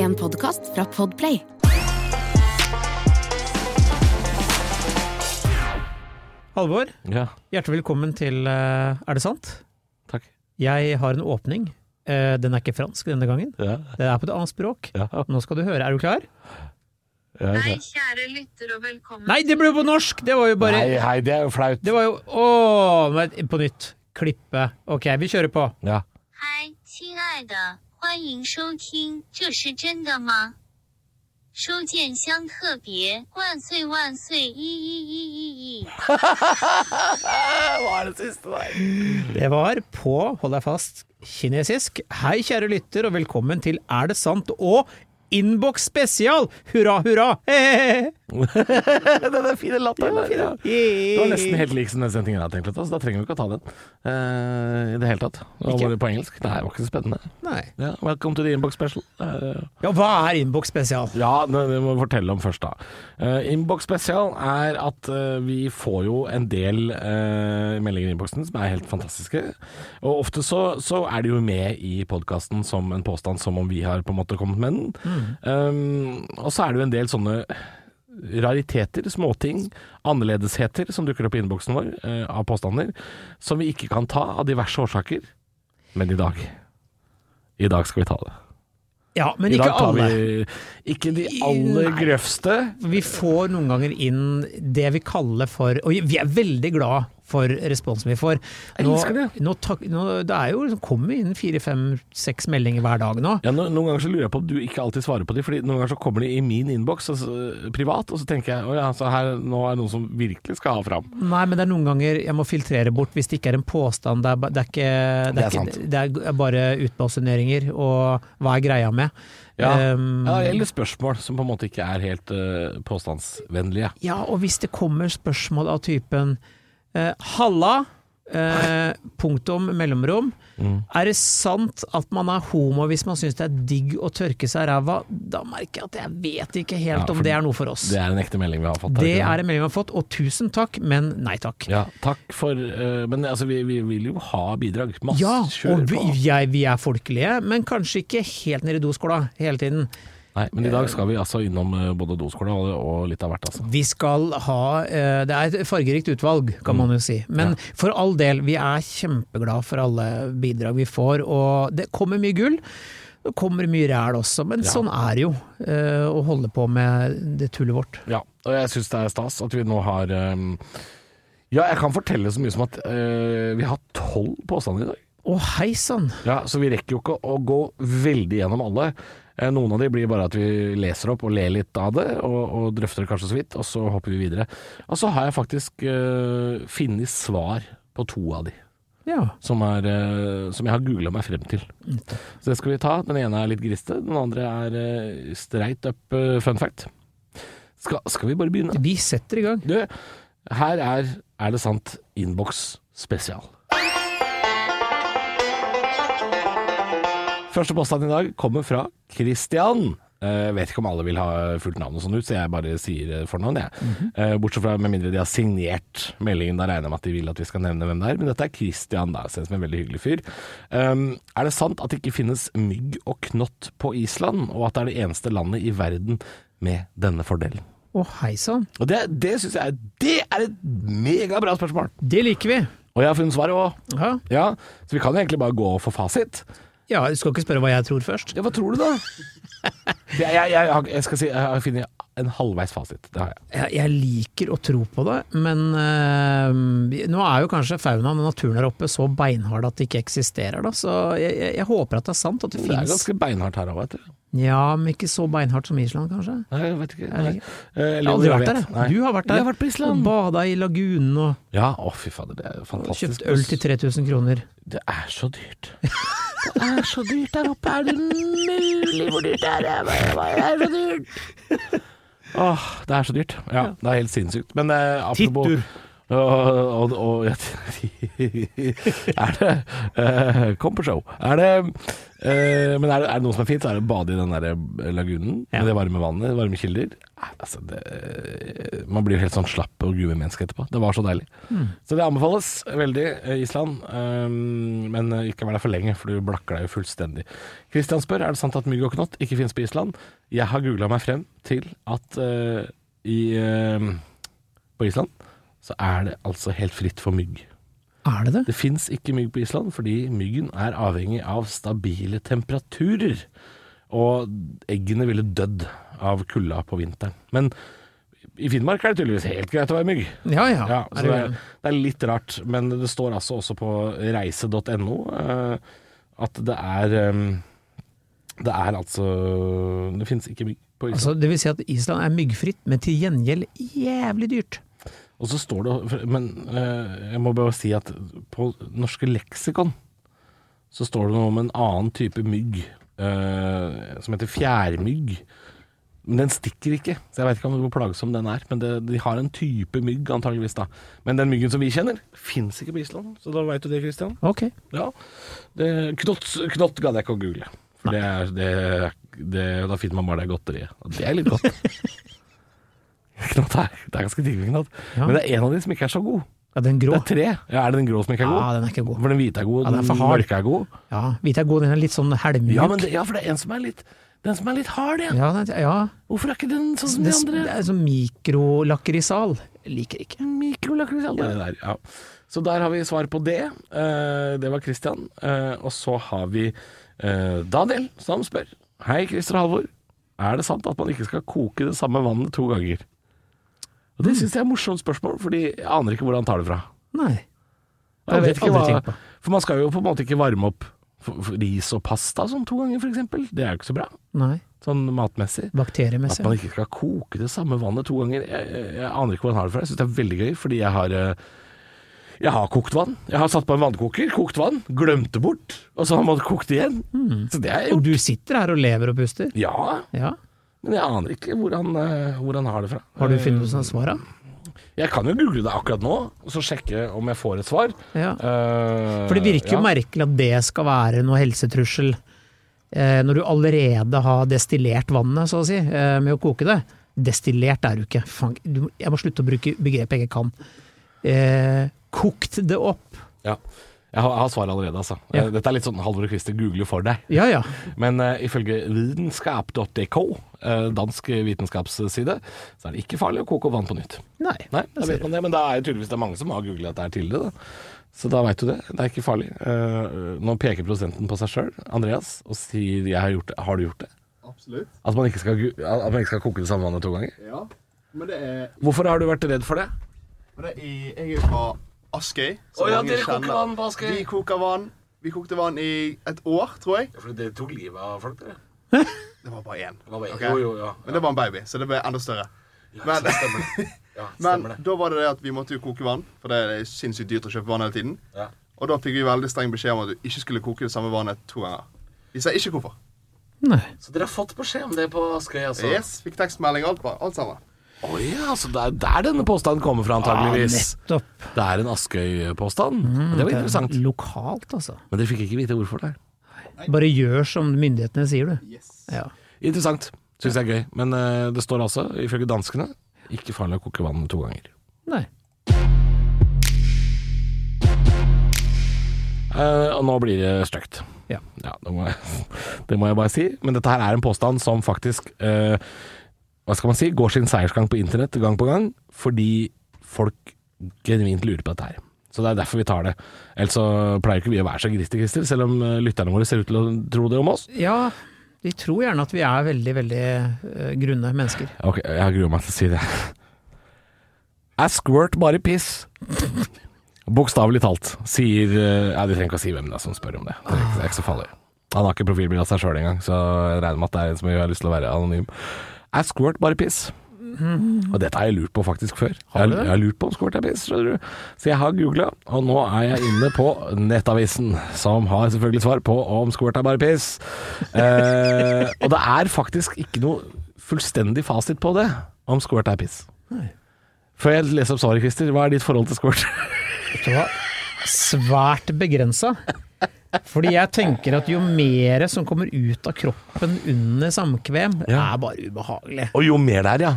En podkast fra Podplay. Halvor, Ja, hjertelig velkommen til eh, Er det sant? takk. Jeg har en åpning. Eh, Den er ikke fransk denne gangen. Ja, Det er på et annet språk. ja, Nå skal du høre. Er du klar? ja, Hei, ja. kjære lytter og velkommen. Nei, det ble jo på norsk! Det var jo bare Nei, hei, det er jo flaut. Det var jo Å, men på nytt. Klippe. Ok, vi kjører på. Ja. 嗨，亲爱的， 欢迎收听，这是真的吗？收件箱特别，万岁万岁，一一一一一。 Hva er det siste der? Det var på, hold deg fast, kinesisk. Hei, kjære lytter, og velkommen til Er det sant? og Innboks spesial! Hurra, hurra! Hehehe. Den er fine latteren der. Ja. Det var nesten helt lik som den sendingen jeg hadde tenkt, så da trenger vi ikke å ta den uh, i det hele tatt. Og var det på engelsk? Nei, det var ikke så spennende. Nei. Ja, welcome to the inbox special. Uh, Ja, hva er Inbox spesial? Ja, det, det må vi fortelle om først, da. Uh, Inbox spesial er at uh, vi får jo en del meldinger i innboksen som er helt fantastiske. Og ofte så, så er de jo med i podkasten som en påstand, som om vi har på en måte kommet med den. Um, og så er det jo en del sånne rariteter, småting, annerledesheter som dukker opp i innboksen vår eh, av påstander, som vi ikke kan ta av diverse årsaker. Men i dag I dag skal vi ta det. Ja, men ikke alle. ikke de aller Nei. grøvste. Vi får noen ganger inn det vi kaller for Og vi er veldig glad for responsen vi får. Jeg det. Nå, tak- nå, det er jo liksom, kommer inn fire, fem, seks meldinger hver dag nå. Ja, no, noen ganger så lurer jeg på om du ikke alltid svarer på de, Fordi noen ganger så kommer de i min innboks altså, privat, og så tenker jeg å ja, så her, nå er det noen som virkelig skal ha fram. Nei, men det er noen ganger jeg må filtrere bort hvis det ikke er en påstand. Det er, det er, ikke, det Det er er, ikke, det er bare utbasuneringer, og hva er greia med? Ja, Um, ja, Eller spørsmål som på en måte ikke er helt uh, påstandsvennlige. Ja, og hvis det kommer spørsmål av typen eh, Halla, eh, punktum, mellomrom. Mm. Er det sant at man er homo hvis man syns det er digg å tørke seg ræva? Da merker jeg at jeg vet ikke helt Ja, om det er noe for oss. Det er en ekte melding vi har fått. Det er en melding vi har fått, og tusen takk, men nei takk. Ja, takk for uh, Men altså, vi, vi vil jo ha bidrag. Masse Ja, og vi, jeg, vi er folkelige, men kanskje ikke helt nede i doskåla hele tiden. Nei, men i dag skal vi altså innom eh, både doskåla og, litt av hvert, altså. Vi skal ha eh, Det er et fargerikt utvalg, kan Mm. man jo si. Men for all del, vi er kjempeglad for alle bidrag vi får. Og det kommer mye gull. Det kommer mye ræl også, men Ja. sånn er det jo eh, å holde på med det tullet vårt. Ja, og jeg syns det er stas at vi nå har Ja, jeg kan fortelle så mye som at eh, vi har tolv påstander i dag. Å hei sann! Ja, Så vi rekker jo ikke å gå veldig gjennom alle. Eh, Noen av de blir bare at vi leser opp og ler litt av det, og, og drøfter det kanskje så vidt, og så hopper vi videre. Og så har jeg faktisk uh, funnet svar på to av de. Ja. Som, er, uh, som jeg har googla meg frem til. Så det skal vi ta. Den ene er litt griste, den andre er uh, streit up uh, fun fact. Skal, skal vi bare begynne? Vi setter i gang. Du, her er Er det sant? Innboks spesial. Første påstand i dag kommer fra Christian. Jeg vet ikke om alle vil ha fullt navn og sånn ut, så jeg bare sier eh, fornavn, jeg. Eh, Bortsett fra med mindre de har signert meldingen. Da regner jeg med at de vil at vi skal nevne hvem det er. Men dette er Christian, da. Ser ut som en veldig hyggelig fyr. Um, er det sant at det ikke finnes mygg og knott på Island, og at det er det eneste landet i verden med denne fordelen? Å hei sann! Og det, det syns jeg Det er et megabra spørsmål. Det liker vi. Og jeg har funnet svaret òg. Ja. Ja, så vi kan jo egentlig bare gå for fasit. Ja, du skal ikke spørre hva jeg tror først? Ja, hva tror du da? Jeg, jeg, jeg, jeg skal si jeg har funnet en halvveis fasit. Det har jeg. Jeg, jeg liker å tro på det, men øh, nå er jo kanskje faunaen og naturen her oppe så beinhard at det ikke eksisterer, da. Så jeg, håper at det er sant, at det, Det er ganske beinhardt her òg, vet du. Ja, men ikke så beinhardt som Island, kanskje? Nei, jeg vet ikke. Nei. Eh, Jeg har aldri vært der, jeg. Du har vært der. Jeg har vært på Island. Og bada i lagunen og Ja, å fy fader, det er jo fantastisk. kjøpt øl til 3000 kroner. Det er så dyrt. Det er så dyrt der oppe. Er det mulig hvor dyrt det er? Det er så dyrt. Åh, det er så dyrt. Ja, det er helt sinnssykt. Men eh, apropos Tittur. Og, og, og Er det uh, Kom på show. Er det eh, Men er det, er det noe som er fint, så er det å bade i den der lagunen Ja. med det varme vannet, varme kilder. Altså, det, man blir helt sånn slapp og guemenneske etterpå. Det var så deilig. Så det anbefales veldig, eh, Island. Um, men eh, ikke vær der for lenge, for du blakker deg jo fullstendig. Kristian spør er det sant at mygg og knott ikke finnes på Island. Jeg har googla meg frem til at uh, i, uh, på Island så er det altså helt fritt for mygg. Er det det? Det fins ikke mygg på Island fordi myggen er avhengig av stabile temperaturer. Og eggene ville dødd av kulda på vinteren. Men i Finnmark er det tydeligvis helt greit å være mygg. Ja ja. Ja, så det er, det er litt rart, men det står altså også på reise.no eh, at det er eh, Det er altså Det finnes ikke mygg på Island. Altså, det vil si at Island er myggfritt, men til gjengjeld jævlig dyrt. Og så står det Men eh, jeg må bare si at på norske leksikon så står det noe om en annen type mygg eh, som heter fjærmygg. Men den stikker ikke, så jeg vet ikke om hvor plagsom den er. Men det, de har en type mygg, antageligvis da. Men den myggen som vi kjenner, fins ikke på Island. Så da veit du det, Christian. Ok. Ja. Det, knott, knott gadd jeg ikke å google. For det er, det, det, da finner man bare det godteriet. Og det er litt godt. knott er, det er ganske digg med knott. Ja. Men det er en av de som ikke er så god. Ja, den grå. Det er tre. Ja, er det den grå som ikke er god? Ja, den er ikke god. For den hvite er god, Ja, den er den mørke er god. Ja, hvite er god, den er litt sånn helmjuk. Ja, det, ja, for det er en som er litt Den som er litt hard, igjen. ja, ja. Hvorfor er ikke den sånn som Det, de det er sånn mikrolakrisal. Liker ikke. Mikrolakris, alle det der. Ja. Så der har vi svar på det. Eh, det var Christian. Eh, og så har vi eh, Daniel som spør. Hei, Christer og Halvor. Er det sant at man ikke skal koke det samme vannet to ganger? Og Det syns jeg er et morsomt spørsmål, fordi jeg aner ikke hvor han tar det fra. Nei. Jeg Jeg vet ikke hva, for man skal jo på en måte ikke varme opp ris og pasta sånn to ganger, f.eks. Det er jo ikke så bra, Nei. sånn matmessig. Bakteriemessig. At man ikke skal koke det samme vannet to ganger. Jeg, jeg, jeg aner ikke hvor han har det fra. Jeg syns det er veldig gøy, fordi jeg har eh, jeg har kokt vann. Jeg har satt på en vannkoker, kokt vann, glemte bort, og så har man kokt igjen. Så det har jeg Og du sitter her og lever og puster? Ja, Ja. Men jeg aner ikke hvor han, eh, hvor han har det fra. Har du Eh, funnet ut svar, da? Jeg kan jo google det akkurat nå, og så sjekke om jeg får et svar. Ja. Uh, For det virker jo ja. merkelig at det skal være noe helsetrussel, uh, når du allerede har destillert vannet, så å si, uh, med å koke det. Destillert er du ikke. Fang, du, jeg må slutte å bruke begrepet jeg ikke kan. Kokt det opp. Ja. Jeg har, jeg har svaret allerede, altså. Ja. Eh, Dette er litt sånn Halvor og Christer googler for deg. Ja ja. Men uh, ifølge vitenskap.dk, uh, dansk vitenskapsside, så er det ikke farlig å koke vann på nytt. Nei. Nei, da vet man det, men da er jo tydeligvis det er mange som har googlet dette her er tidligere, da. Så da veit du det. Det er ikke farlig. Uh, nå peker prosenten på seg sjøl, Andreas, og sier jeg har gjort det. Har du gjort det? Absolutt. At man ikke skal, at man ikke skal koke det samme vannet to ganger? Ja. Men det er, Hvorfor har du vært redd for det? For det er i, Jeg er fra Askøy. Å ja, dere koker kjenner. vann på Askøy. Vi koker vann. Vi kokte vann i et år, tror jeg. For det tok livet av folk, dere. Det var bare én. bare- Ok? jo, jo, ja. Men det var en baby, så det ble enda større. Men, Stemmer det. Ja, men da var det det at vi måtte jo koke vann, for det er sinnssykt dyrt å kjøpe vann hele tiden. Ja. Og da fikk vi veldig streng beskjed om at du ikke skulle koke det samme vannet to ganger. Vi sa ikke hvorfor. Nei. Så dere har fått beskjed om det på Askøy, altså? Yes, Fikk tekstmelding, alt, alt sammen. Å ja, så det er der denne påstanden kommer fra, antageligvis. Nettopp. det er en Askøy-påstand. det var interessant. Det Lokalt, altså. Men dere fikk ikke vite hvorfor det. Bare gjør som myndighetene sier, du. Yes. Ja. Interessant. Syns jeg er gøy. Men uh, det står altså, ifølge danskene, ikke farlig å koke vann to ganger. Nei. Uh, og nå blir det stygt. Ja. det, må jeg, det må jeg bare si. Men dette her er en påstand som faktisk eh, Hva skal man si? Går sin seiersgang på internett gang på gang, fordi folk genuint lurer på dette her. Så det er derfor vi tar det. Ellers så pleier ikke vi å være så griste, Christer, selv om eh, lytterne våre ser ut til å tro det om oss. Ja, de tror gjerne at vi er veldig, veldig uh, grunne mennesker. Ok, jeg gruer meg til å si det. Er squirt bare piss? Bokstavelig talt, sier eh, Ja, de trenger ikke å si hvem det er som spør om det. Det er ikke, det er ikke så farlig. Han har ikke profilbilde av seg sjøl engang, så jeg regner med at det er en som har lyst til å være anonym. Er squirt bare piss? Og dette har jeg lurt på faktisk før. Har du det? jeg har lurt på om squirt er piss, skjønner du. Så jeg har googla, og nå er jeg inne på Nettavisen, som har selvfølgelig svar på om squirt er bare piss. Eh, og det er faktisk ikke noe fullstendig fasit på det, om squirt er piss. Før jeg leser opp svaret, Christer, hva er ditt forhold til squirt? Vet du hva? Svært begrensa. Fordi jeg tenker at jo mer som kommer ut av kroppen under samkvem, Ja. er bare ubehagelig. Og jo mer det er, ja.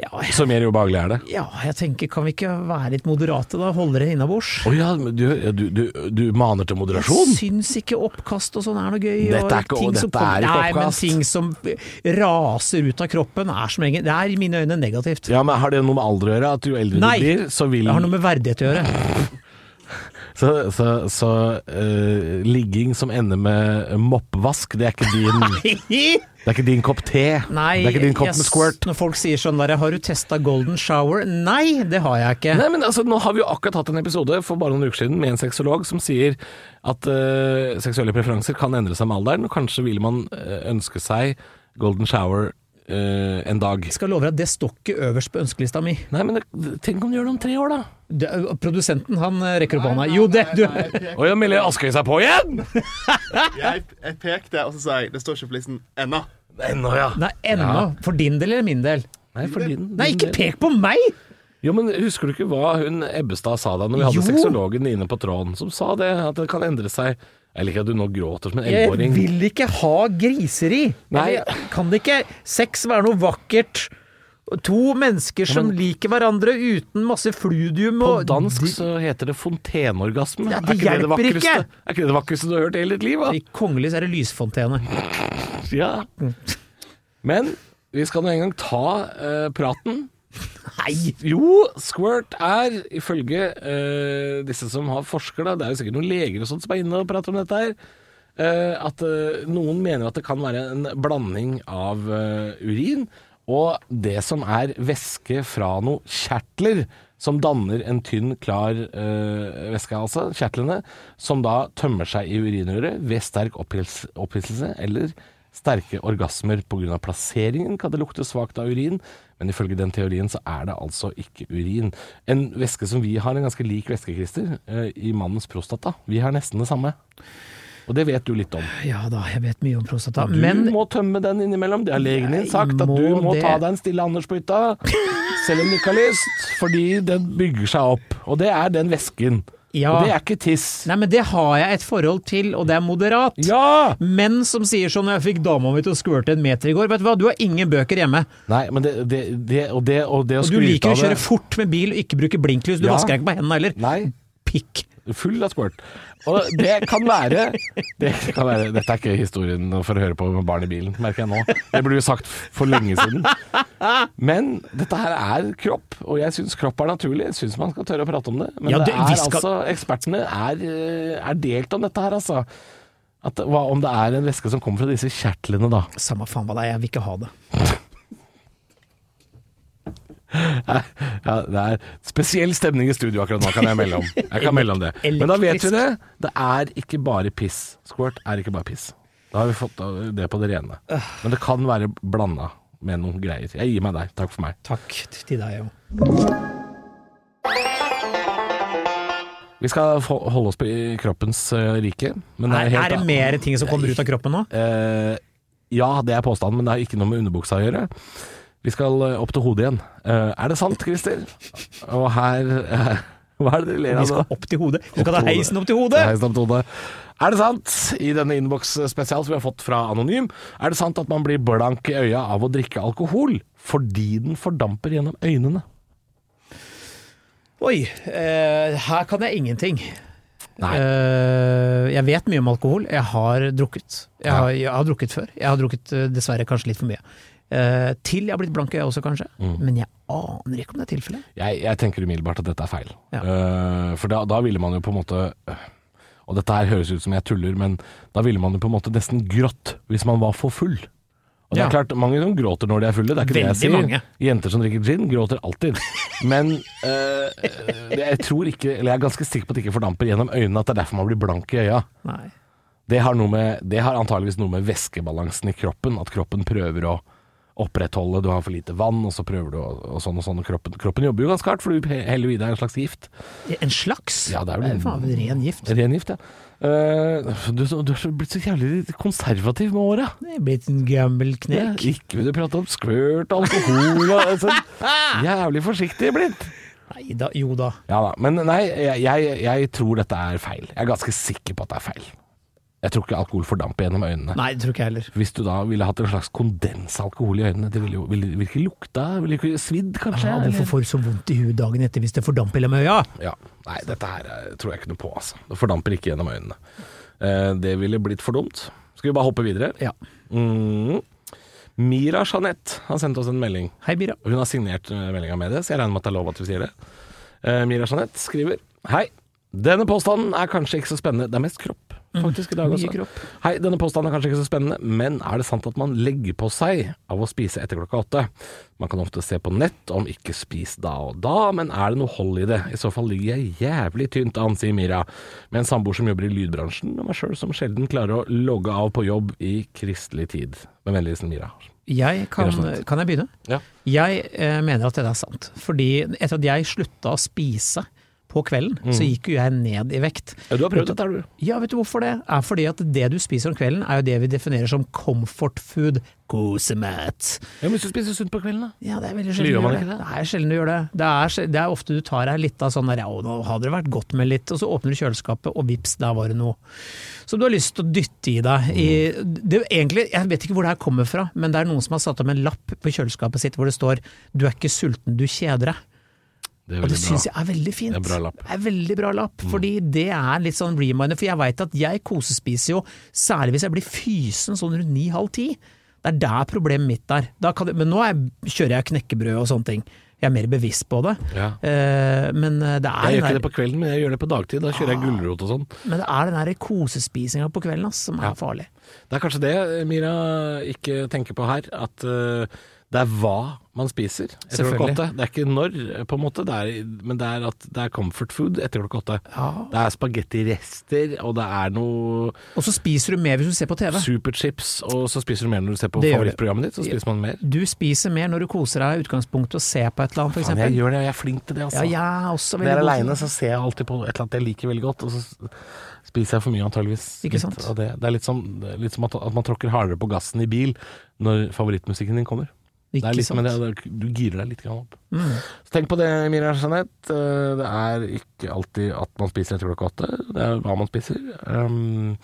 Ja, jeg, Så mer ubehagelig er det. ja, jeg tenker kan vi ikke være litt moderate da, holde det innabords? Å ja, du, du, du, du maner til moderasjon? Jeg syns ikke oppkast og sånn er noe gøy. Dette er ikke- ting dette som kommer- er ikke Nei, men ting som raser ut av kroppen er som regel Det er i mine øyne negativt. Ja, men Har det noe med alder å gjøre? At jo eldre Nei, du blir, så vil Det har noe med verdighet å gjøre. Så, så, så uh, ligging som ender med moppvask, det er ikke din Det er ikke din kopp te. Nei, det er ikke din kopp yes, med squirt. Når folk sier sånn der 'har du testa golden shower'? Nei, det har jeg ikke. Nei, men altså, Nå har vi jo akkurat hatt en episode for bare noen uker siden med en sexolog som sier at uh, seksuelle preferanser kan endre seg med alderen, og kanskje vil man eh, ønske seg golden shower eh, en dag. Jeg skal love deg at det står ikke øverst på ønskelista mi. Nei, men det, tenk om du gjør det om tre år, da? Det, produsenten han eh, rekker opp hånda. Jo, det du Å ja, melder Askøy seg på igjen? Jeg, jeg pekte, og så sa jeg det står ikke på listen ennå. Ennå, ja. Nei, ennå. For din del eller min del? Nei, for din, Nei, ikke pek på meg! Jo, men Husker du ikke hva hun Ebbestad sa da når vi hadde sexologen inne på tråden, som sa det, at det kan endre seg Jeg liker at du nå gråter som en Jeg vil ikke ha griseri. Nei. Kan det ikke sex være noe vakkert? To mennesker som men- liker hverandre uten masse fludium På dansk så heter det fonteneorgasme. Ja, er, det ikke det det hjelper ikke. er ikke det det vakreste du har hørt i hele ditt liv? Da? I kongelig er det lysfontene. Ja. Men vi skal nå en gang ta uh, praten. Nei! Jo, squirt er ifølge eh, disse som har forsker, da, det er jo sikkert noen leger og sånt som er inne og prater om dette her, eh, at eh, noen mener at det kan være en blanding av eh, urin og det som er væske fra noen kjertler som danner en tynn, klar eh, væske, altså kjertlene, som da tømmer seg i urinrøret ved sterk opphisselse eller sterke orgasmer pga. plasseringen kan det lukte svakt av urin, men ifølge den teorien så er det altså ikke urin. En væske som vi har en ganske lik væske, Christer, eh, i mannens prostata. Vi har nesten det samme. Og det vet du litt om. Ja da, jeg vet mye om prostata. Du Men må tømme den innimellom. Det har legen din sagt, at du må må det. ta deg en stille Anders på hytta, selv om du ikke har lyst, fordi den bygger seg opp. Og det er den væsken. Ja. Og det er ikke tiss. Nei, men det har jeg et forhold til, og det er moderat. Ja! Menn som sier sånn 'jeg fikk dama mi til å squirte en meter i går'. Vet du hva, du har ingen bøker hjemme. Nei, men det, det, det, og det, og det å Og du liker å kjøre fort med bil og ikke bruke blinklys. Du Ja. vasker deg ikke på hendene heller. Nei, Pikk. full av squirt. Og det kan være, det kan være Dette er ikke historien for å høre på med barn i bilen, merker jeg nå. Det burde jo sagt for lenge siden. Men dette her er kropp, og jeg syns kropp er naturlig. Jeg syns man skal tørre å prate om det. Men Ja, det det- er skal- altså Ekspertene er, eh, er delt om dette her, altså. At, hva om det er en væske som kommer fra disse kjertlene, da. Samme faen hva det er, jeg vil ikke ha det. Ja, det er spesiell stemning i studio akkurat nå, kan jeg melde om. Jeg kan melde om det. Men da vet vi det. Det er ikke bare piss. Squirt er ikke bare piss. Da har vi fått det på det rene. Men det kan være blanda med noen greier. Jeg gir meg der. Takk for meg. Takk til deg òg. Vi skal holde oss på i kroppens eh, rike. Men Er, helt er det mer ting som kommer ut av kroppen nå? Eh, ja, det er påstanden, men det har ikke noe med underbuksa å gjøre. Vi skal eh, opp til hodet igjen. Eh, er det sant, Christer? Og her eh, Hva er det dere ler Vi av nå? skal opp til hodet. Vi skal ta heisen opp til hodet! Heisen opp til hodet. Er det sant, i denne innboks-spesial som vi har fått fra Anonym, er det sant at man blir blank i øya av å drikke alkohol fordi den fordamper gjennom øynene? Oi, eh, her kan jeg ingenting. Eh, jeg vet mye om alkohol. Jeg har drukket. Jeg har, jeg har drukket før. Jeg har drukket uh, dessverre kanskje litt for mye. Eh, til jeg har blitt blank i øyet også, kanskje. Mm. Men jeg aner ikke om det er tilfellet. Jeg, jeg tenker umiddelbart at dette er feil. Ja. Eh, for da, da ville man jo på en måte øh, Og dette her høres ut som jeg tuller, men da ville man jo på en måte nesten grått hvis man var for full. Og det Ja. er klart, mange som gråter når de er fulle, det er ikke det jeg sier. mange. Jenter som drikker gin, gråter alltid. Men jeg tror ikke, eller jeg er ganske sikker på at det ikke fordamper gjennom øynene, at det er derfor man blir blank i øya. Nei. Det har, med, det har antageligvis noe med væskebalansen i kroppen, at kroppen prøver å, opprettholde, du har for lite vann, og så prøver du og, sånn og sånn. Og kroppen, kroppen jobber jo ganske hardt, for du heller i deg en slags gift. En slags? Ja, det er jo faen meg ren gift. Ren gift, ja. Uh, du, du er blitt så jævlig konservativ med åra. Blitt en gammel knekk. Ikke vil du prate om skvørt, alkohol og altså, Jævlig forsiktig blitt. Nei da, jo da. Ja da. Men nei, jeg, jeg, jeg tror dette er feil. Jeg er ganske sikker på at det er feil. Jeg tror ikke alkohol fordamper gjennom øynene. Nei, det tror ikke jeg heller. Hvis du da ville hatt en slags kondensalkohol i øynene, det ville jo ville, ville ikke lukta, ville ikke svidd kanskje? Ja, hvorfor får du så vondt i huet dagen etter hvis det fordamper gjennom øya? Ja. Nei, dette her eh, tror jeg ikke noe på, altså. Det fordamper ikke gjennom øynene. Eh, det ville blitt for dumt. Skal vi bare hoppe videre? Ja. Mm. Mira Jeanette har sendt oss en melding. Hei, Mira. Hun har signert eh, meldinga med det, så jeg regner med at det er lov at vi sier det. Eh, Mira Jeanette skriver Hei. Denne påstanden er kanskje ikke så spennende. Det er mest kropp, faktisk, i dag også. kropp. Hei, denne påstanden er kanskje ikke så spennende, men er det sant at man legger på seg av å spise etter klokka åtte? Man kan ofte se på nett om ikke spis da og da, men er det noe hold i det? I så fall ligger jeg jævlig tynt an, sier Mira, med en samboer som jobber i lydbransjen, og meg sjøl som sjelden klarer å logge av på jobb i kristelig tid. Med vennlig hilsen Mira. Jeg kan, kan jeg begynne? Ja. Jeg eh, mener at det er sant. Fordi etter at jeg slutta å spise på kvelden, så gikk jo jeg ned i vekt. ja, du har prøvd dette, har du? Ja, vet du hvorfor det? Er fordi at det du spiser om kvelden er jo det vi definerer som comfort food, kosemat. Ja, men hvis du spiser sunt på kvelden, da? Ja, det er veldig sjelden du gjør det. det? Det er sjelden du gjør det. Det er, det er ofte du tar deg litt av sånn der, ja, nå hadde det vært godt med litt, og så åpner du kjøleskapet, og vips, der var det noe. Som du har lyst til å dytte i deg. I, det er jo egentlig, jeg vet ikke hvor det her kommer fra, men det er noen som har satt opp en lapp på kjøleskapet sitt hvor det står 'du er ikke sulten, du kjeder deg'. Det er Og det syns jeg er veldig fint. Det er bra lapp. Mm. Det er veldig bra lapp, fordi det er litt sånn reminder. For jeg veit at jeg kosespiser jo, særlig hvis jeg blir fysen sånn rundt ni-halv ti. Det er der problemet mitt er. Det, men nå er, kjører jeg knekkebrød og sånne ting. Jeg er mer bevisst på det. Ja. Eh, men det er Jeg gjør ikke der, det på kvelden, men jeg gjør det på dagtid. Da kjører jeg gulrot og sånn. men det er den der kosespisinga på kvelden ass, som er Ja. farlig. Det er kanskje det Mira ikke tenker på her, at eh, det er hva man spiser etter klokka åtte. Det er ikke når, på en måte, det er, men det er at det er comfort food etter klokka åtte. Ja. Det er spagettirester, og det er noe Og så spiser du mer hvis du ser på TV. superchips, og så spiser du mer når du ser på Det favorittprogrammet ditt. Så spiser man mer. Du spiser mer når du koser deg i utgangspunktet og ser på et eller annet, f.eks. jeg gjør det, og jeg er flink til det, Ja, altså. jeg er også Når jeg veldig er aleine, så ser jeg alltid på et eller annet jeg liker veldig godt, og så spiser jeg for mye, antageligvis. Ikke Litt sant? av Det. det er litt som, litt som at, at man tråkker hardere på gassen i bil når favorittmusikken din kommer. Det er Ikke litt sant? med det, du girer deg litt opp. Mm. Så tenk på det, Miriam Jeanette. Eh, Det er ikke alltid at man spiser etter klokka åtte. Det er hva man spiser. Um,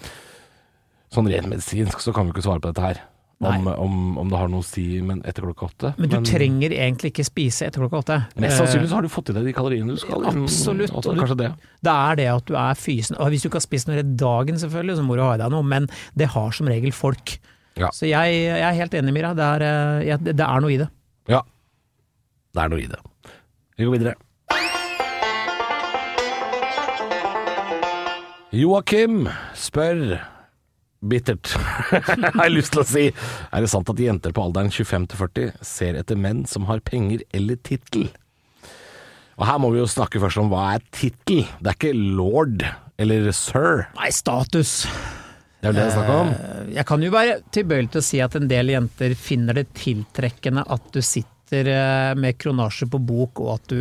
sånn rent medisinsk så kan vi ikke svare på dette her. Om, om, om det har noe å si men etter klokka åtte. Men du trenger egentlig ikke spise etter klokka åtte. Mest Eh, sannsynlig så har du fått i deg de kaloriene du skal. Absolutt, åtte, Kanskje det. Det er det at du er fysen. Og hvis du ikke har spist noe i dagen, selvfølgelig, så må du ha i deg noe, men det har som regel folk. Ja. Så jeg, jeg er helt enig, Mira. Det er, eh, jeg- det er noe i det. Ja. Det er noe i det. Vi går videre. Joakim spør bittert, har jeg lyst til å si. Er det sant at jenter på alderen 25 til 40 ser etter menn som har penger eller tittel? Og her må vi jo snakke først om hva er tittel. Det er ikke lord eller sir. Nei, status. Det er det det er snakk om. Eh, Jeg kan jo være tilbøyelig til å si at en del jenter finner det tiltrekkende at du sitter eh, med kronasje på bok, og at du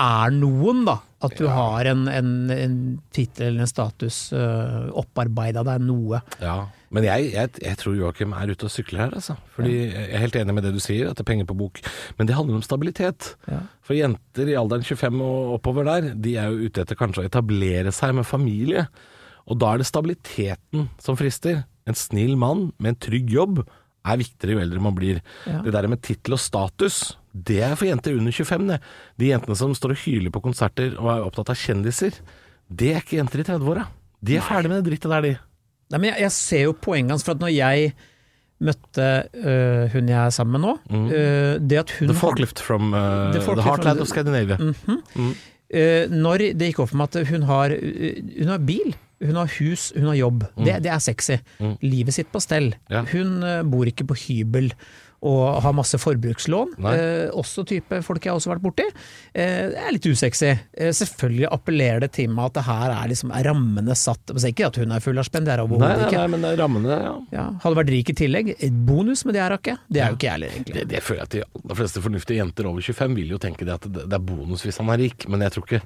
er noen, da. At du har en, en, en tittel eller en status, uh, opparbeida deg noe. Ja, men jeg, jeg, jeg tror Joakim er ute og sykler her, altså. Fordi Jeg er helt enig med det du sier, at det er penger på bok. Men det handler om stabilitet. Ja. For jenter i alderen 25 og oppover der, de er jo ute etter kanskje å etablere seg med familie. Og da er det stabiliteten som frister. En snill mann med en trygg jobb er viktigere jo eldre man blir. Ja. Det der med tittel og status, det er for jenter under 25, det. De jentene som står og hyler på konserter og er opptatt av kjendiser, det er ikke jenter i 30-åra. De er ferdig med det drittet der, de. Nei, men jeg, jeg ser jo poenget hans, for at når jeg møtte øh, hun jeg er sammen med nå, øh, det at hun The forklift from uh, The the, heartland of Scandinavia. Mhm. Øh, når det gikk opp for meg at hun har, uh, hun har bil, Hun har hus, hun har jobb. Det, det er sexy. Livet sitt på stell. Mm. Ja. Hun eh, bor ikke på hybel og har masse forbrukslån. Eh, også type folk jeg har også vært borti. Eh, det er litt usexy. Eh, selvfølgelig appellerer det til meg at det her er, liksom, er rammene satt. Det er ikke at hun er full av spenn, det er Nei, overhodet nei, ikke. nei, men det er rammene, ja. Ja, hadde vært rik i tillegg. Et bonus, men det er hun ikke. Det er jo ikke jeg heller, egentlig. Det, det føler jeg at de aller fleste fornuftige jenter over 25 vil jo tenke det at det, det er bonus hvis han er rik, men jeg tror ikke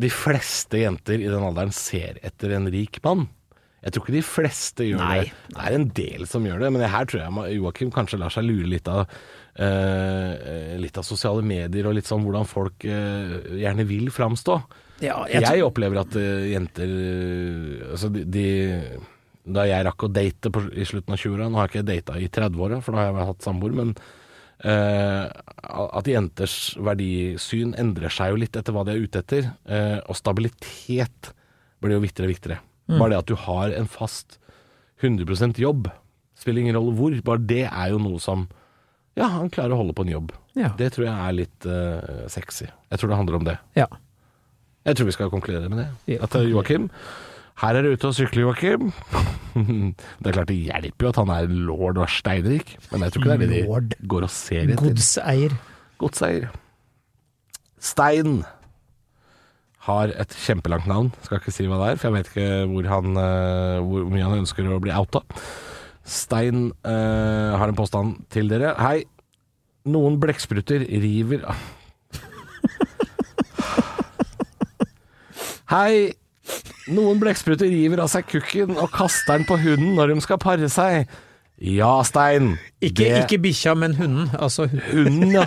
de fleste jenter i den alderen ser etter en rik mann. Jeg tror ikke de fleste gjør Nei. det. Det er en del som gjør det, men her tror jeg Joakim kanskje lar seg lure litt av uh, litt av sosiale medier og litt sånn hvordan folk uh, gjerne vil framstå. Ja, Jeg, jeg, opplever at uh, jenter Altså de, de Da jeg rakk å date på, i slutten av 20-åra Nå har jeg ikke data i 30-åra, for da har jeg hatt samboer, men eh, at jenters verdisyn endrer seg jo litt etter hva de er ute etter. Uh, og stabilitet blir jo viktigere og viktigere. Bare det at du har en fast 100% jobb, spiller ingen rolle hvor. Bare det er jo noe som Ja, han klarer å holde på en jobb. Ja. Det tror jeg er litt uh, sexy. Jeg tror det handler om det. ja. Jeg tror vi skal konkludere med det. At Joakim Her er du ute og sykler, Joakim. det er klart det hjelper jo at han er lord og steinrik, men jeg tror ikke det er det Lord. de går og ser etter. Godseier. Godseier. Stein har et kjempelangt navn. Skal ikke si hva det er, for jeg vet ikke hvor, han, eh, hvor mye han ønsker å bli outa. Stein uh, har en påstand til dere. Hei. Noen blekkspruter river Hei. Noen blekkspruter river av seg kukken og kaster den på hunden når de skal pare seg. Ja, Stein. Ikke, det- ikke bikkja, men hunden. Altså, Hunden, ja.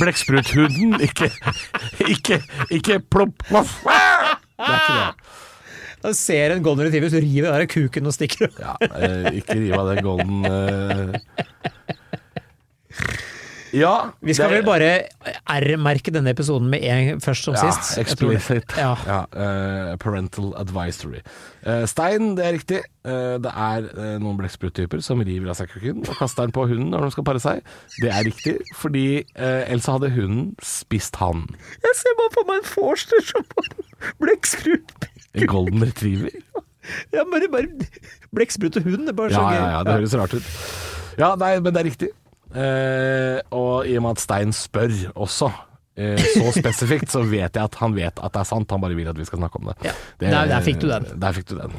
Blekkspruthunden, ikke, ikke, ikke plopp. Voff. Det er ikke det. da ser en golden retriever, så river jeg av kuken og stikker. Ja, eh, ikke rive av den golden eh. Ja. Vi skal det- vel bare R-merke denne episoden med en først som ja, sist. Explicit. Ja. Ja, uh, parental advisory. Uh, stein, det er riktig. Uh, det er noen blekksprutttyper som river av seg kukken og kaster den på hunden når de skal pare seg. Det er riktig, fordi ellers hadde hunden spist han. Jeg ser bare for meg en forster som bare blekksprut. En golden retriever. Ja, bare, bare blekksprut og hund. Det er bare Ja, ja, ja, det høres rart ut. Ja, nei, men det er riktig. Eh, og i og med at Stein spør også eh, så spesifikt, så vet jeg at han vet at det er sant. Han bare vil at vi skal snakke om det. Ja. Der- der fikk du den. Der fikk du den.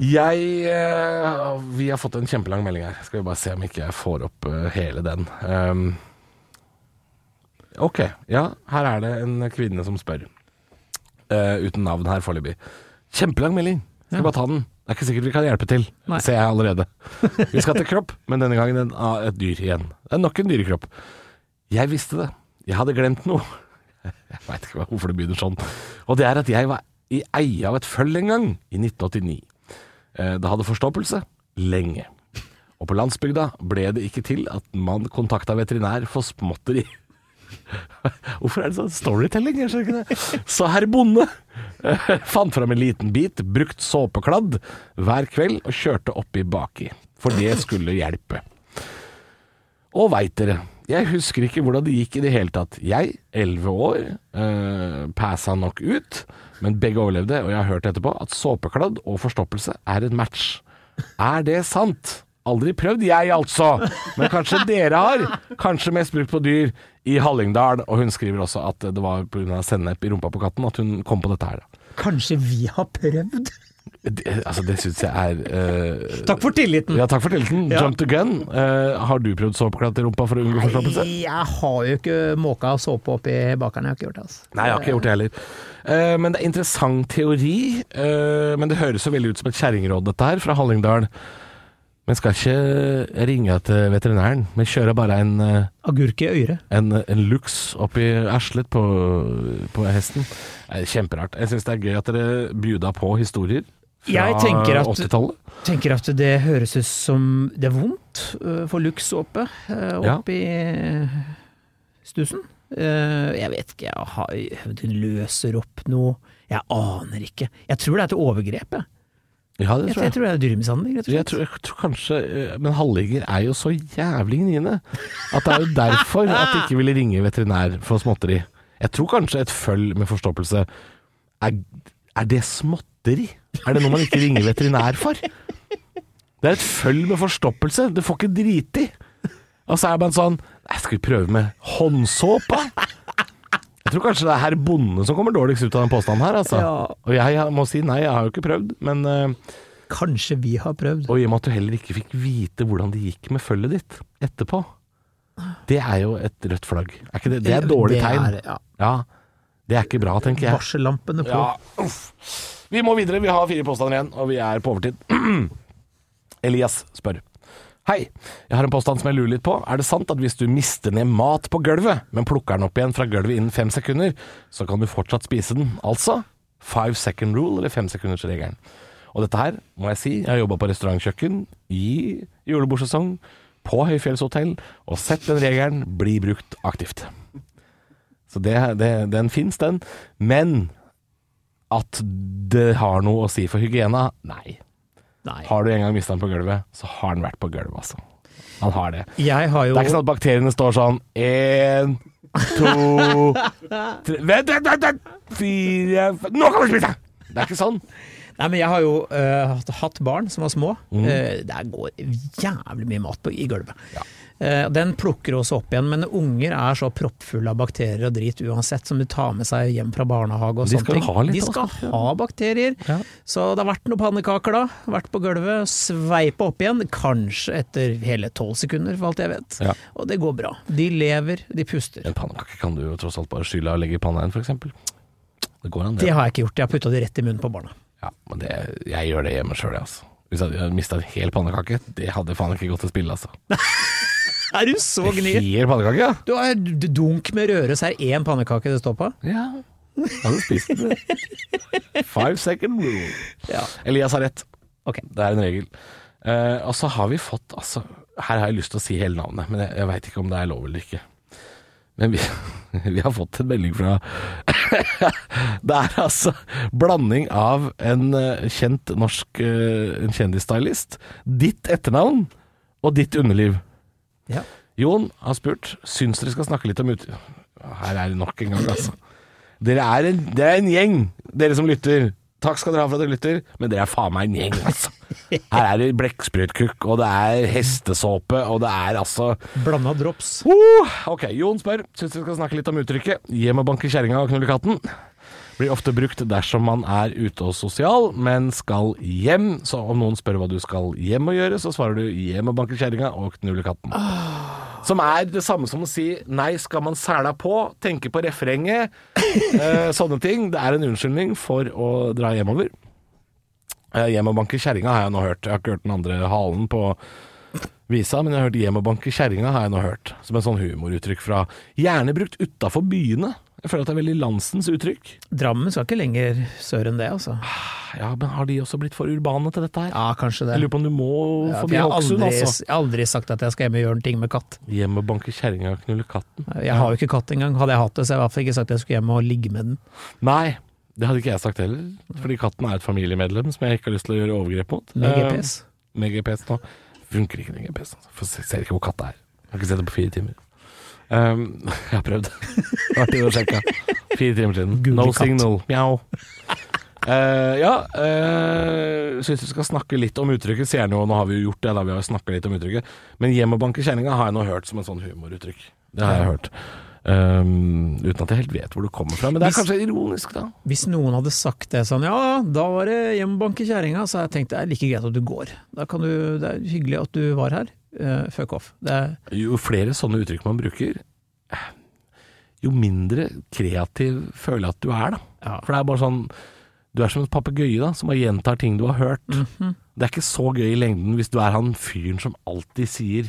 Jeg eh, Vi har fått en kjempelang melding her. Skal vi bare se om ikke jeg får opp eh, hele den. Um, ok, ja. Her er det en kvinne som spør. Uh, uten navn her foreløpig. Kjempelang melding. Skal bare ta den. Det er ikke sikkert vi kan hjelpe til, Nei. ser jeg allerede. Vi skal til kropp, men denne gangen en, ah, et dyr igjen. Det er nok en dyrekropp. Jeg visste det. Jeg hadde glemt noe. Jeg veit ikke hvorfor det begynner sånn. Og det er at jeg var i eie av et føll en gang, i 1989. Eh, Det hadde forstoppelse lenge. Og på landsbygda ble det ikke til at man kontakta veterinær for småtteri. Hvorfor er det sånn storytelling? Jeg ikke det. Så herr bonde eh, fant fram en liten bit brukt såpekladd hver kveld og kjørte oppi baki. For det skulle hjelpe. Og veit dere, jeg husker ikke hvordan det gikk i det hele tatt. Jeg, elleve år, eh, passa nok ut, men begge overlevde, og jeg har hørt etterpå at såpekladd og forstoppelse er en match. Er det sant? Aldri prøvd jeg, altså. Men kanskje dere har. Kanskje mest brukt på dyr i Hallingdal. Og hun skriver også at det var pga. sennep i rumpa på katten at hun kom på dette her. Kanskje vi har prøvd? Det, altså, det syns jeg er uh, Takk for tilliten. Ja, takk for tilliten. Ja. Jump the gun. Uh, har du prøvd såpeklatt i rumpa for å unngå forstoppelse? Jeg har jo ikke måka såpe oppi bakeren, jeg har ikke gjort det. Altså. Nei, jeg har ikke gjort det heller. Uh, men det er interessant teori. men det høres jo veldig ut som et kjerringråd, dette her, fra Hallingdal. Men skal ikke ringe til veterinæren. Vi kjører bare en, eh, Agurk i øret. en, en lux oppi Aslet på, på hesten. Er kjemperart. Jeg syns det er gøy at dere bjuda på historier fra Jeg tenker at- 80-tallet. Tenker at det høres ut som det er vondt øh, for Lux-såpe oppi Ja. stusen. stussen. Eh, Jeg vet ikke, jeg har, hun løser opp noe Jeg aner ikke. Jeg tror det er til overgrep, jeg. Ja, det tror jeg jeg. tror det er dyremishandling, rett og Jeg slett. tror, jeg tror kanskje eh, Men hallinger er jo så jævlig gniende at det er jo derfor at de ikke ville ringe veterinær for småtteri. Jeg tror kanskje et føll med forstoppelse er, er det småtteri? Er det noe man ikke ringer veterinær for? Det er et føll med forstoppelse. Du får ikke driti. Og så er man sånn Nei, skal vi prøve med håndsåpe? Jeg tror kanskje det er herr Bonde som kommer dårligst ut av den påstanden her, altså. Ja. Og jeg, jeg må si nei, jeg har jo ikke prøvd, men uh, Kanskje vi har prøvd. Og i og med at du heller ikke fikk vite hvordan det gikk med følget ditt etterpå. Det er jo et rødt flagg. Er det? Det er et dårlig Det tegn. er, ja. Ja. Det er ikke bra, tenker jeg. Varsellampene på. Ja. Vi må videre, vi har fire påstander igjen, og vi er på overtid. Elias spør. Hei, jeg har en påstand som jeg lurer litt på. Er det sant at hvis du mister ned mat på gulvet, men plukker den opp igjen fra gulvet innen fem sekunder, så kan du fortsatt spise den? Altså five second rule, eller femsekundersregelen. Og dette her må jeg si, jeg har jobba på restaurantkjøkken i julebordsesong på Høyfjellshotell, og sett den regelen bli brukt aktivt. Så det, det, den fins, den. Men at det har noe å si for hygiena? Nei. Nei. Har du en gang mista den på gulvet, så har den vært på gulvet, altså. Han har det. Jeg har jo Det er ikke sånn at bakteriene står sånn Én, to tre Vent, vent, vent! vent fire fem Nå kan du spise! Det er ikke sånn. Nei, men jeg har jo uh, hatt- barn som var små. Mm. Uh, der går jævlig mye mat på, i gulvet. Eh, den plukker også opp igjen, men unger er så proppfulle av bakterier og drit uansett, som du tar med seg hjem fra barnehage og De sånne skal ting. ha litt De skal bakterier. ha bakterier. Ja. Så det har vært noen pannekaker da. Vært på gulvet, sveipa opp igjen. Kanskje etter hele tolv sekunder, for alt jeg vet. Ja. Og det går bra. De lever, de puster. En pannekake kan du jo tross alt bare skylle og legge i panna igjen, eksempel. Det går an, det. Det har jeg ikke gjort. Jeg har putta de rett i munnen på barna. Ja, men det, jeg gjør det hjemme sjøl, altså. Hvis jeg hadde mista en hel pannekake, det hadde faen ikke gått til spille, altså. Er du så gni? Hel pannekake, ja. Du har dunk med Røros her, er én pannekake det står på? Ja. Jeg hadde spist det. Five second rule. Ja. Elias har rett. Okay. Det er en regel. Uh, og så har vi fått altså, Her har jeg lyst til å si hele navnet, men jeg, jeg veit ikke om det er lov eller ikke. Men vi, vi har fått en melding fra Det er altså blanding av en eh, kjent norsk uh, en kjendisstylist, ditt etternavn og ditt underliv. Ja. Jon har spurt Syns dere skal snakke litt om ut... Her er det nok en gang, altså. Dere er en, dere er en gjeng, dere som lytter. Takk skal dere ha for at dere lytter, men dere er faen meg en gjeng, altså. Her er det blekksprutkukk, og det er hestesåpe, og det er altså Blanda drops. Uh, ok, Jon spør Syns dere skal snakke litt om uttrykket 'hjem og banke kjerringa og knulle katten'. Blir ofte brukt dersom man er ute og sosial, men skal hjem. Så om noen spør hva du skal hjem og gjøre, så svarer du 'hjem og banke kjerringa og knulle katten'. Som er det samme som å si 'nei, skal man sæla på', tenke på refrenget, eh, sånne ting. Det er en unnskyldning for å dra hjemover. Eh, hjem og banke kjerringa har jeg nå hørt. Jeg har ikke hørt den andre halen på visa, men jeg har hørt hjem og banke kjerringa har jeg nå hørt. Som en sånn humoruttrykk fra Gjerne brukt utafor byene. Jeg føler at det er veldig landsens uttrykk. Drammen skal ikke lenger sør enn det, altså. Ja, men har de også blitt for urbane til dette her? Ja, kanskje det. Jeg lurer på om du må Ja, for forbi Hokksund, altså. jeg har aldri sagt at jeg skal hjem og gjøre en ting med katt. Hjem og banke kjerringa og knulle katten. Jeg har jo ikke katt engang. Hadde jeg hatt det, så jeg i hvert fall ikke sagt at jeg skulle hjem og ligge med den. Nei, det hadde ikke jeg sagt heller. Fordi katten er et familiemedlem som jeg ikke har lyst til å gjøre overgrep mot. Med GPS. Uh, Med GPS nå. Funker ikke med GPS. Altså. Ser ikke hvor katta er. Jeg har ikke sett det på fire timer. Um, jeg har prøvd. Artig å sjekke. Fire timer siden. Google no katt. signal. Mjau. Uh, ja, uh, syns vi skal snakke litt om uttrykket. Ser nå, nå har vi jo gjort det, da vi har snakka litt om uttrykket. Men hjem og banke kjerringa har jeg nå hørt som en sånn humoruttrykk. Det har jeg hørt. Um, uten at jeg helt vet hvor det kommer fra. Men det er Hvis- kanskje ironisk, da. Hvis noen hadde sagt det sånn, ja, da var det hjem og banke kjerringa, så jeg tenkt det er like greit at du går. Da kan du, det er hyggelig at du var her. Uh, fuck off. Det er, Jo flere sånne uttrykk man bruker, jo mindre kreativ føler jeg at du er, da. Ja. For det er bare sånn Du er som en papegøye da, som bare gjentar ting du har hørt. Mhm. Det er ikke så gøy i lengden hvis du er han fyren som alltid sier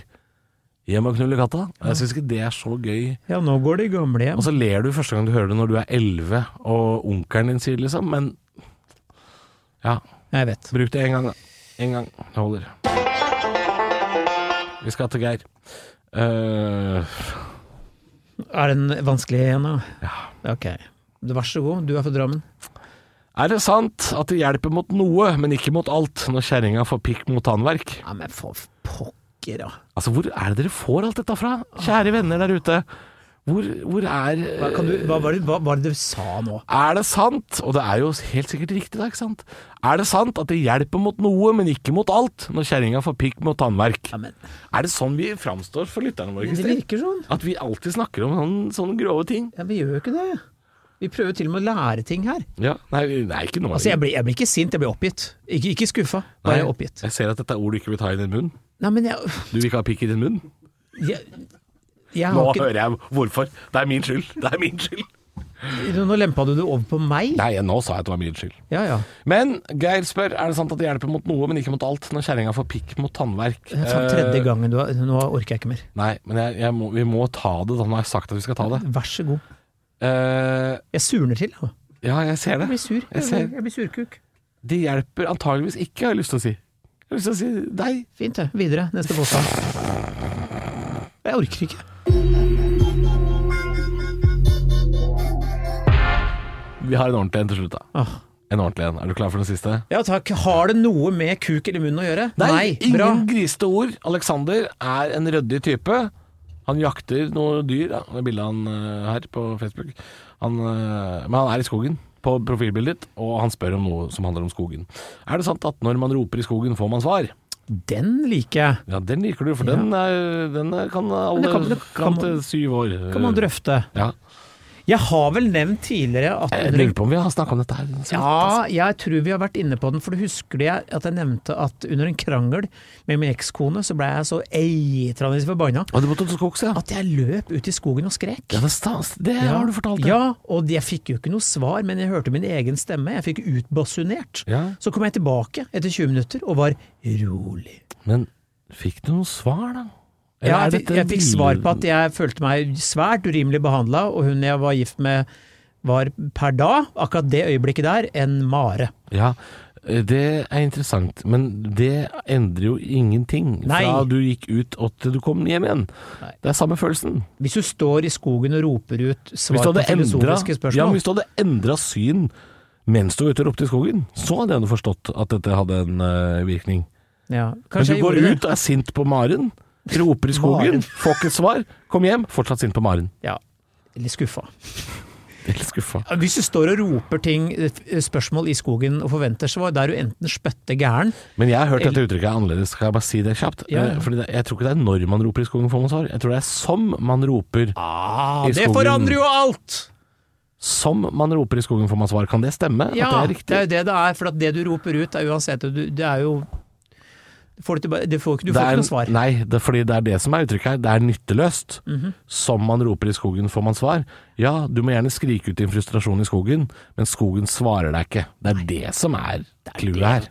'hjem og knulle katta'. Jeg syns ikke det er så gøy. ja, nå går de gamle hjem. Og så ler du første gang du hører det når du er elleve og onkelen din sier det, liksom. Men ja, Jeg vet. bruk det én gang, da. Én gang. Det holder. Vi skal til Geir. Uh... Er den vanskelig igjen, da? Ja. Ok. Vær så god, du er fra Drammen. Er det sant at det hjelper mot noe, men ikke mot alt, når kjerringa får pikk mot tannverk? Ja, men for pokker, da. Altså, hvor er det dere får alt dette fra? Kjære venner der ute. Hvor, hvor er Hva, kan du, hva, var det, hva var det du sa nå? Er det sant, og det er jo helt sikkert riktig, da, ikke sant? Er det sant at det hjelper mot noe, men ikke mot alt, når kjerringa får pikk mot tannverk? Ja, men, Er det sånn vi framstår for lytterne våre, det virker sånn. At vi alltid snakker om sånne, sånne grove ting? Ja, vi gjør jo ikke det. Vi prøver til og med å lære ting her. Ja, nei, nei ikke noe Altså, jeg blir, jeg blir ikke sint, jeg blir oppgitt. Ikke, ikke skuffa, bare Nei, oppgitt. Jeg ser at dette er ord du ikke vil ta i din munn. Nei, men jeg, Du vil ikke ha pikk i din munn? jeg, jeg Nå ikke, hører jeg hvorfor. Det er min skyld. Det er min skyld. Nå lempa du det over på meg? Nei, nå sa jeg at det var min skyld. Ja ja. Men Geir spør er det sant at det hjelper mot noe, men ikke mot alt, når kjerringa får pikk mot tannverk. Det er faen tredje Eh, gangen du har Nå orker jeg ikke mer. Nei, men jeg, jeg må, vi må ta det da. Nå har jeg sagt at vi skal ta det. Vær så god. Eh, Jeg surner til. Jeg ja, jeg ser det. blir sur. Jeg Jeg, ser. jeg blir surkuk. Det hjelper antageligvis ikke, har jeg lyst til å si. Jeg har lyst til å si deg. Fint, det. Videre. Neste påstand. Jeg orker ikke. Vi har en ordentlig en til slutt, da. Åh. En ordentlig en. Er du klar for den siste? Ja takk. Har det noe med kuk eller munn å gjøre? Nei, ingen Bra. grisete ord. Alexander er en ryddig type. Han jakter noe dyr. Da. Det er bildet han eh, her på Facebook. Han, eh, men han er i skogen på profilbildet ditt, og han spør om noe som handler om skogen. Er det sant at når man roper i skogen, får man svar? Den liker jeg. Ja, den liker du, for den, er, den er, kan alle kan- kan fram til syv år. Kan man drøfte. Ja. Jeg har vel nevnt tidligere at Jeg lurer på om vi har snakka om dette her. Ja, jeg tror vi har vært inne på den, for du husker det jeg- at jeg nevnte at under en krangel med min ekskone, så ble jeg så eitrende forbanna ja? at jeg løp ut i skogen og skrek. Ja, det stas. Det har du fortalt. Ja, og jeg fikk jo ikke noe svar, men jeg hørte min egen stemme. Jeg fikk utbasunert. Ja. Så kom jeg tilbake etter 20 minutter og var rolig. Men fikk du noe svar, da? Ja, jeg, fikk- jeg fikk svar på at jeg følte meg svært urimelig behandla, og hun jeg var gift med var per da, akkurat det øyeblikket der, en mare. Ja, det er interessant, men det endrer jo ingenting Nei. fra du gikk ut og til du kom hjem igjen. Nei. Det er samme følelsen. Hvis du står i skogen og roper ut svar på filosofiske ja, spørsmål men hvis du hadde endra syn mens du var ute og ropte i skogen, så hadde jeg forstått at dette hadde en uh, virkning. ja, Men du går ut og er sint på Maren, roper i skogen, får ikke svar, kom hjem, fortsatt sint på Maren. Ja, litt skuffa. Litt skuffa. Hvis du står og roper ting, eh, spørsmål i skogen og forventer svar, da er du enten spøtte gæren Men jeg har hørt dette uttrykket er annerledes, skal jeg bare si det kjapt? Ja, ja. Eh, Fordi det, jeg tror ikke det er når man roper i skogen får man svar, jeg tror det er som man roper. ah, I Det forandrer jo alt! Som man roper i skogen får man svar. Kan det stemme? Ja, at det er det er jo det det er. For at det du roper ut, er uansett Det er jo får du, du får, ikke- du Det får er- ikke noe svar. Nei, det er fordi det er det som er uttrykket her. Det er nytteløst. Som man roper i skogen får man svar. Ja, du må gjerne skrike ut din frustrasjon i skogen, men skogen svarer deg ikke. Det er det som er clouet her.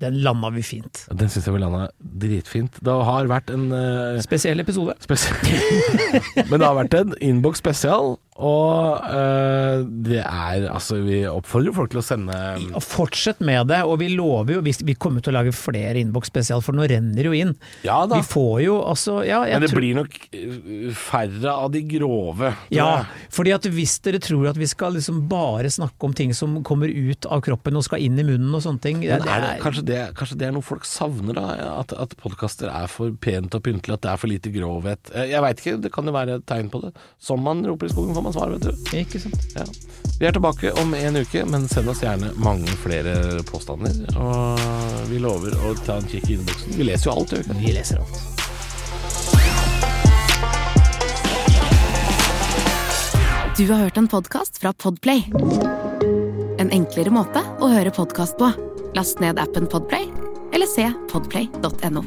Den landa vi fint. Den syns jeg vi landa dritfint. Det har vært en uh, Spesiell episode. spesiell Men det har vært en innboks spesial, og eh, det er Altså, vi oppfordrer folk til å sende Og Fortsett med det, og vi lover jo Vi, vi kommer til å lage flere innboks spesial, for nå renner jo inn. Ja da. Vi får jo altså Ja, jeg Men det tror blir nok eh, færre av de grove. ja, fordi at hvis dere tror at vi skal liksom bare snakke om ting som kommer ut av kroppen og skal inn i munnen og sånne ting er det, kanskje, det, kanskje det er noe folk savner, da? At, at podkaster er for pent og pyntelig, at det er for lite grovhet. Eh, Jeg veit ikke, det kan jo være et tegn på det. Som man roper i skogen, får man svar, vet du. Ikke sant? Ja. Vi er tilbake om en uke, men send oss gjerne mange flere påstander. Og vi lover å ta en kikk i innboksen. Vi leser jo alt, gjør vi ikke? Vi leser alt. Du har hørt en podkast fra Podplay. En enklere måte å høre podkast på. Last ned appen Podplay, eller se podplay.no.